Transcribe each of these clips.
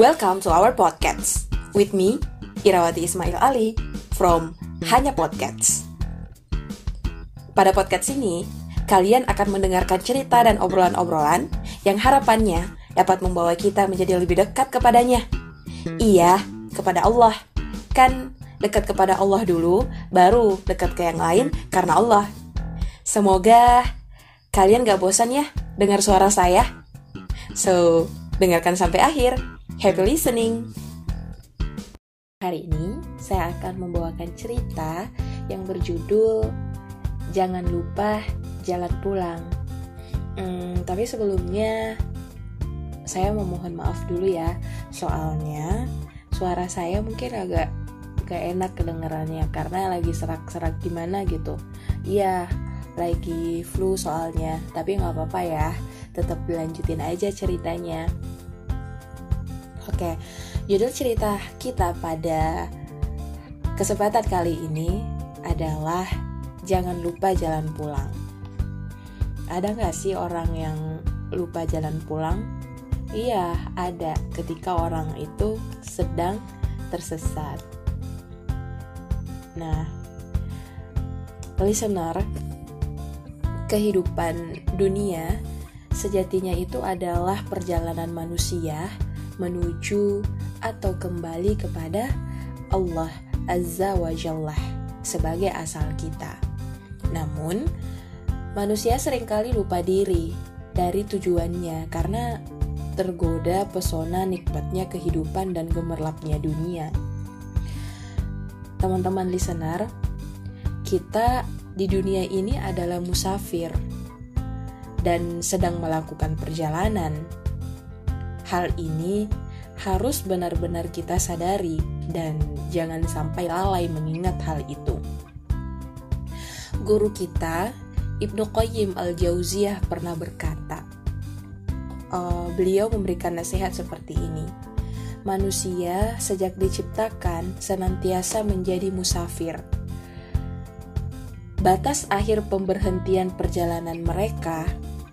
Welcome to our podcast with me, Irawati Ismail Ali from Hanya Podcast. Pada podcast ini, kalian akan mendengarkan cerita dan obrolan-obrolan yang harapannya dapat membawa kita menjadi lebih dekat kepadanya. Iya, kepada Allah. Kan dekat kepada Allah dulu, baru dekat ke yang lain karena Allah. Semoga kalian gak bosan ya dengar suara saya. So, dengarkan sampai akhir. Happy listening! Hari ini saya akan membawakan cerita yang berjudul Jangan lupa jalan pulang. Hmm, tapi sebelumnya saya memohon maaf dulu ya, soalnya suara saya mungkin agak gak enak kedengarannya karena lagi serak-serak gimana gitu. Iya, lagi flu soalnya, tapi nggak apa-apa ya, tetap dilanjutin aja ceritanya. Oke, judul cerita kita pada kesempatan kali ini adalah jangan lupa jalan pulang. Ada nggak sih orang yang lupa jalan pulang? Iya, ada ketika orang itu sedang tersesat. Nah, listener, kehidupan dunia sejatinya itu adalah perjalanan manusia menuju atau kembali kepada Allah Azza wa Jalla sebagai asal kita. Namun, manusia sering kali lupa diri dari tujuannya karena tergoda pesona nikmatnya kehidupan dan gemerlapnya dunia. Teman-teman listener, kita di dunia ini adalah musafir dan sedang melakukan perjalanan. Hal ini harus benar-benar kita sadari dan jangan sampai lalai mengingat hal itu. Guru kita, Ibnu Qayyim al-Jauziyah pernah berkata, uh, beliau memberikan nasihat seperti ini. Manusia sejak diciptakan senantiasa menjadi musafir. Batas akhir pemberhentian perjalanan mereka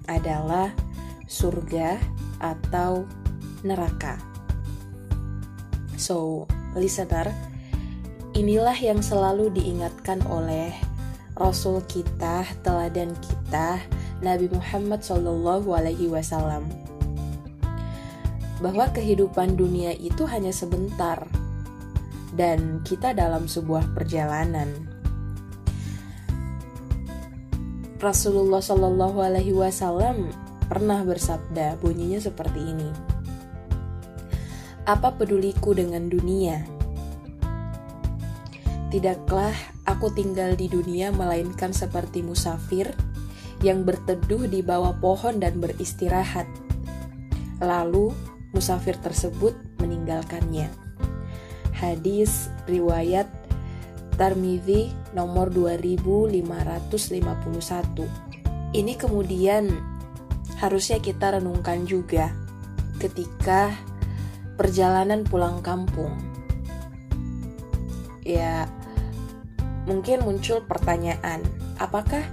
adalah surga atau neraka. So, listener, inilah yang selalu diingatkan oleh Rasul kita, teladan kita, Nabi Muhammad Wasallam, bahwa kehidupan dunia itu hanya sebentar dan kita dalam sebuah perjalanan. Rasulullah Wasallam pernah bersabda bunyinya seperti ini. Apa peduliku dengan dunia? Tidaklah aku tinggal di dunia melainkan seperti musafir yang berteduh di bawah pohon dan beristirahat. Lalu musafir tersebut meninggalkannya. Hadis riwayat Tarmidhi nomor 2551. Ini kemudian harusnya kita renungkan juga ketika perjalanan pulang kampung. Ya, mungkin muncul pertanyaan, apakah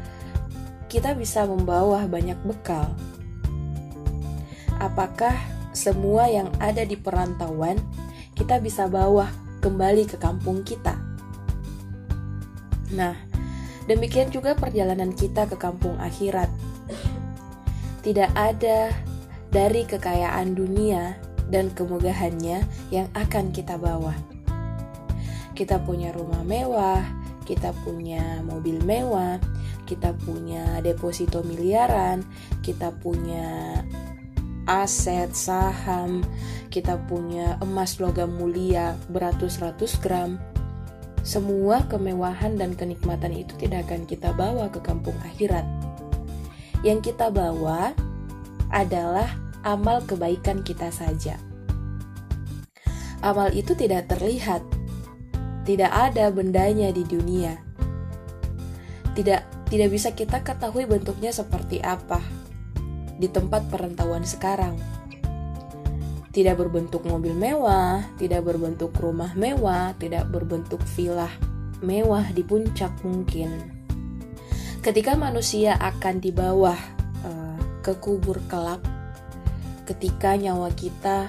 kita bisa membawa banyak bekal? Apakah semua yang ada di perantauan kita bisa bawa kembali ke kampung kita? Nah, demikian juga perjalanan kita ke kampung akhirat. Tidak ada dari kekayaan dunia dan kemegahannya yang akan kita bawa. Kita punya rumah mewah, kita punya mobil mewah, kita punya deposito miliaran, kita punya aset, saham, kita punya emas logam mulia beratus-ratus gram, semua kemewahan dan kenikmatan itu tidak akan kita bawa ke kampung akhirat. Yang kita bawa adalah amal kebaikan kita saja. Amal itu tidak terlihat, tidak ada bendanya di dunia. Tidak tidak bisa kita ketahui bentuknya seperti apa di tempat perantauan sekarang tidak berbentuk mobil mewah, tidak berbentuk rumah mewah, tidak berbentuk villa mewah di puncak mungkin. Ketika manusia akan di bawah uh, ke kubur kelak, ketika nyawa kita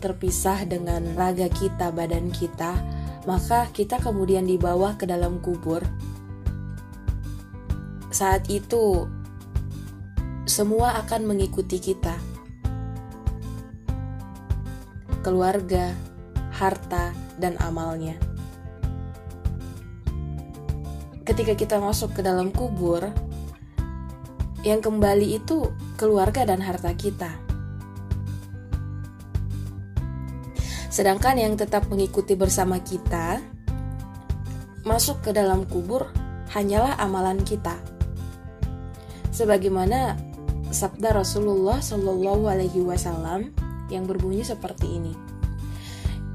terpisah dengan raga kita, badan kita, maka kita kemudian dibawa ke dalam kubur. Saat itu, semua akan mengikuti kita. Keluarga, harta, dan amalnya. Ketika kita masuk ke dalam kubur, yang kembali itu keluarga dan harta kita. Sedangkan yang tetap mengikuti bersama kita masuk ke dalam kubur hanyalah amalan kita. Sebagaimana sabda Rasulullah Shallallahu Alaihi Wasallam yang berbunyi seperti ini.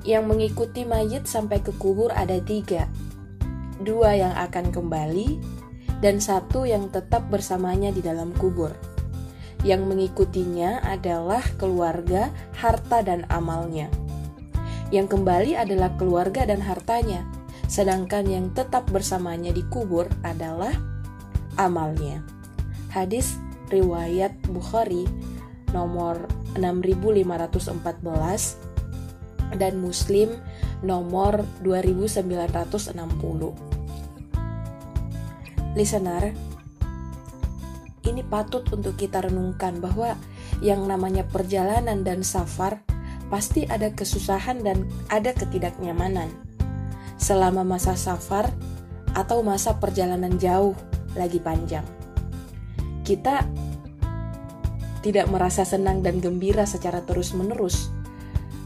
Yang mengikuti mayit sampai ke kubur ada tiga, dua yang akan kembali dan satu yang tetap bersamanya di dalam kubur. Yang mengikutinya adalah keluarga, harta, dan amalnya. Yang kembali adalah keluarga dan hartanya, sedangkan yang tetap bersamanya di kubur adalah amalnya. Hadis riwayat Bukhari nomor 6514 dan Muslim nomor 2960. Listener, ini patut untuk kita renungkan bahwa yang namanya perjalanan dan safar pasti ada kesusahan dan ada ketidaknyamanan. Selama masa safar atau masa perjalanan jauh lagi panjang. Kita tidak merasa senang dan gembira secara terus-menerus,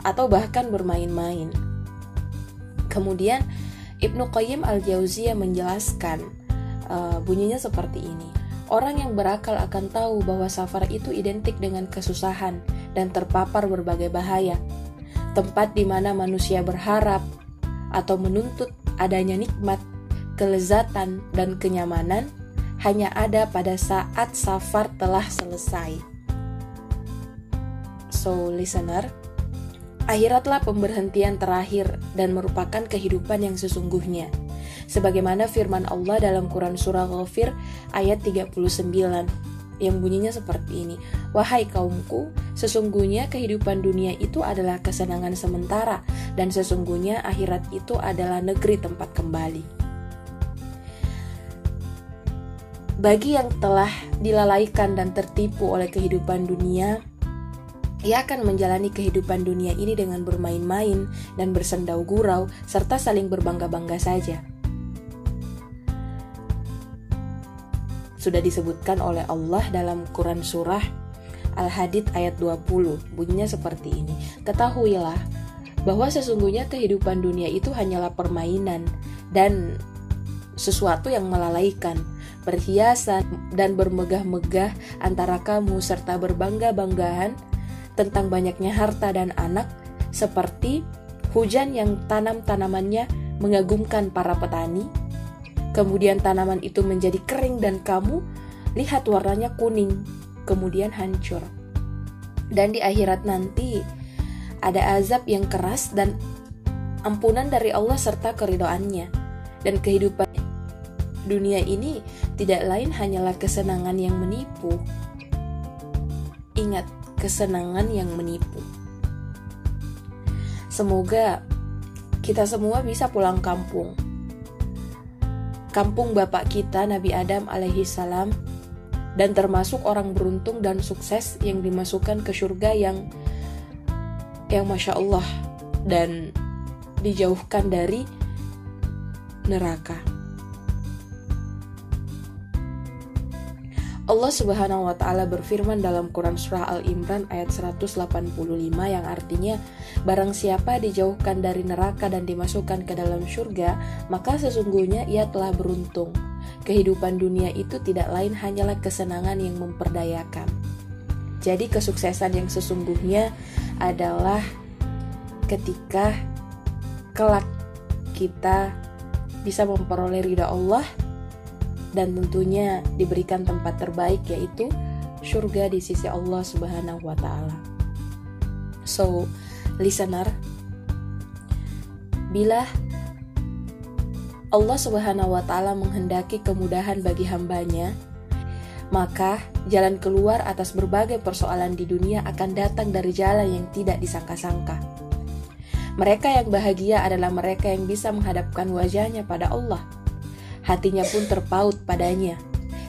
atau bahkan bermain-main. Kemudian Ibnu Qayyim al-Jauziyah menjelaskan uh, bunyinya seperti ini. Orang yang berakal akan tahu bahwa safar itu identik dengan kesusahan dan terpapar berbagai bahaya. Tempat di mana manusia berharap atau menuntut adanya nikmat, kelezatan, dan kenyamanan hanya ada pada saat safar telah selesai. So, listener, akhiratlah pemberhentian terakhir dan merupakan kehidupan yang sesungguhnya. Sebagaimana firman Allah dalam Quran Surah Ghafir ayat 39 yang bunyinya seperti ini. Wahai kaumku, sesungguhnya kehidupan dunia itu adalah kesenangan sementara dan sesungguhnya akhirat itu adalah negeri tempat kembali. Bagi yang telah dilalaikan dan tertipu oleh kehidupan dunia, ia akan menjalani kehidupan dunia ini dengan bermain-main dan bersendau gurau, serta saling berbangga-bangga saja. Sudah disebutkan oleh Allah dalam Quran Surah Al-Hadid ayat 20, bunyinya seperti ini. Ketahuilah bahwa sesungguhnya kehidupan dunia itu hanyalah permainan dan sesuatu yang melalaikan, perhiasan dan bermegah-megah antara kamu serta berbangga-banggahan tentang banyaknya harta dan anak, seperti hujan yang tanam-tanamannya mengagumkan para petani. Kemudian tanaman itu menjadi kering dan kamu lihat warnanya kuning, kemudian hancur. Dan di akhirat nanti ada azab yang keras dan ampunan dari Allah serta keridoannya. Dan kehidupan dunia ini tidak lain hanyalah kesenangan yang menipu. Ingat, kesenangan yang menipu. Semoga kita semua bisa pulang kampung. Kampung bapak kita Nabi Adam alaihi salam dan termasuk orang beruntung dan sukses yang dimasukkan ke surga yang yang masya Allah dan dijauhkan dari neraka. Allah Subhanahu wa taala berfirman dalam Quran surah Al-Imran ayat 185 yang artinya barang siapa dijauhkan dari neraka dan dimasukkan ke dalam surga, maka sesungguhnya ia telah beruntung. Kehidupan dunia itu tidak lain hanyalah kesenangan yang memperdayakan. Jadi kesuksesan yang sesungguhnya adalah ketika kelak kita bisa memperoleh ridha Allah dan tentunya diberikan tempat terbaik yaitu surga di sisi Allah Subhanahu wa taala. So, listener, bila Allah Subhanahu wa taala menghendaki kemudahan bagi hambanya, maka jalan keluar atas berbagai persoalan di dunia akan datang dari jalan yang tidak disangka-sangka. Mereka yang bahagia adalah mereka yang bisa menghadapkan wajahnya pada Allah. Hatinya pun terpaut padanya.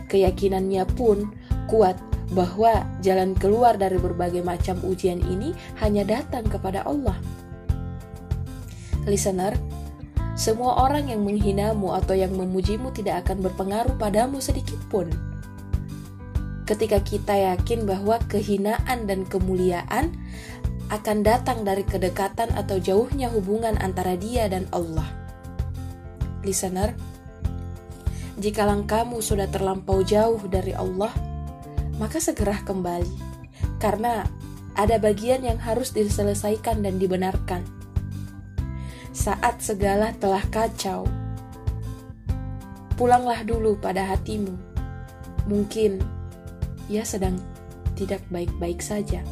Keyakinannya pun kuat bahwa jalan keluar dari berbagai macam ujian ini hanya datang kepada Allah. Listener, semua orang yang menghinamu atau yang memujimu tidak akan berpengaruh padamu sedikit pun. Ketika kita yakin bahwa kehinaan dan kemuliaan akan datang dari kedekatan atau jauhnya hubungan antara dia dan Allah. Listener, jika kamu sudah terlampau jauh dari Allah, maka segera kembali, karena ada bagian yang harus diselesaikan dan dibenarkan saat segala telah kacau. Pulanglah dulu pada hatimu. Mungkin ia sedang tidak baik-baik saja.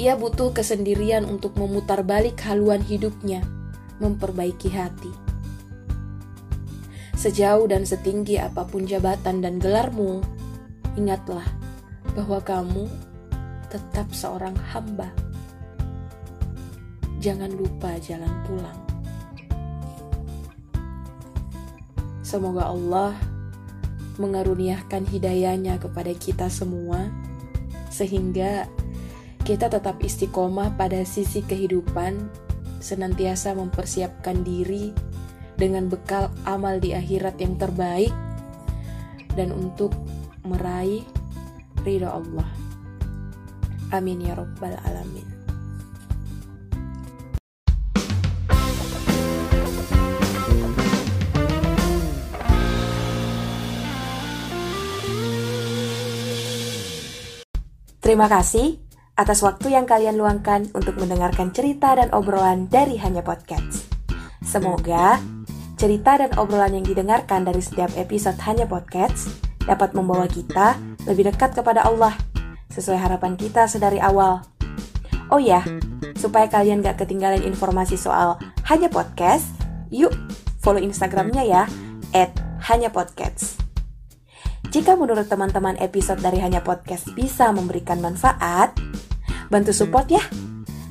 Ia butuh kesendirian untuk memutar balik haluan hidupnya, memperbaiki hati. Sejauh dan setinggi apa pun jabatan dan gelarmu, ingatlah bahwa kamu tetap seorang hamba jangan lupa jalan pulang. Semoga Allah mengaruniakan hidayahnya kepada kita semua, sehingga kita tetap istiqomah pada sisi kehidupan, senantiasa mempersiapkan diri dengan bekal amal di akhirat yang terbaik, dan untuk meraih ridho Allah. Amin ya Rabbal 'Alamin. Terima kasih atas waktu yang kalian luangkan untuk mendengarkan cerita dan obrolan dari Hanya Podcast. Semoga cerita dan obrolan yang didengarkan dari setiap episode Hanya Podcast dapat membawa kita lebih dekat kepada Allah sesuai harapan kita sedari awal. Oh ya, supaya kalian gak ketinggalan informasi soal Hanya Podcast, yuk follow Instagramnya ya, at Hanya Podcast. Jika menurut teman-teman episode dari Hanya Podcast bisa memberikan manfaat, bantu support ya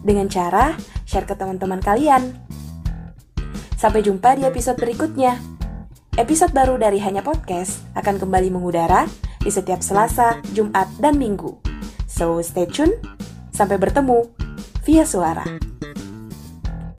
dengan cara share ke teman-teman kalian. Sampai jumpa di episode berikutnya. Episode baru dari Hanya Podcast akan kembali mengudara di setiap Selasa, Jumat, dan Minggu. So stay tune, sampai bertemu via suara.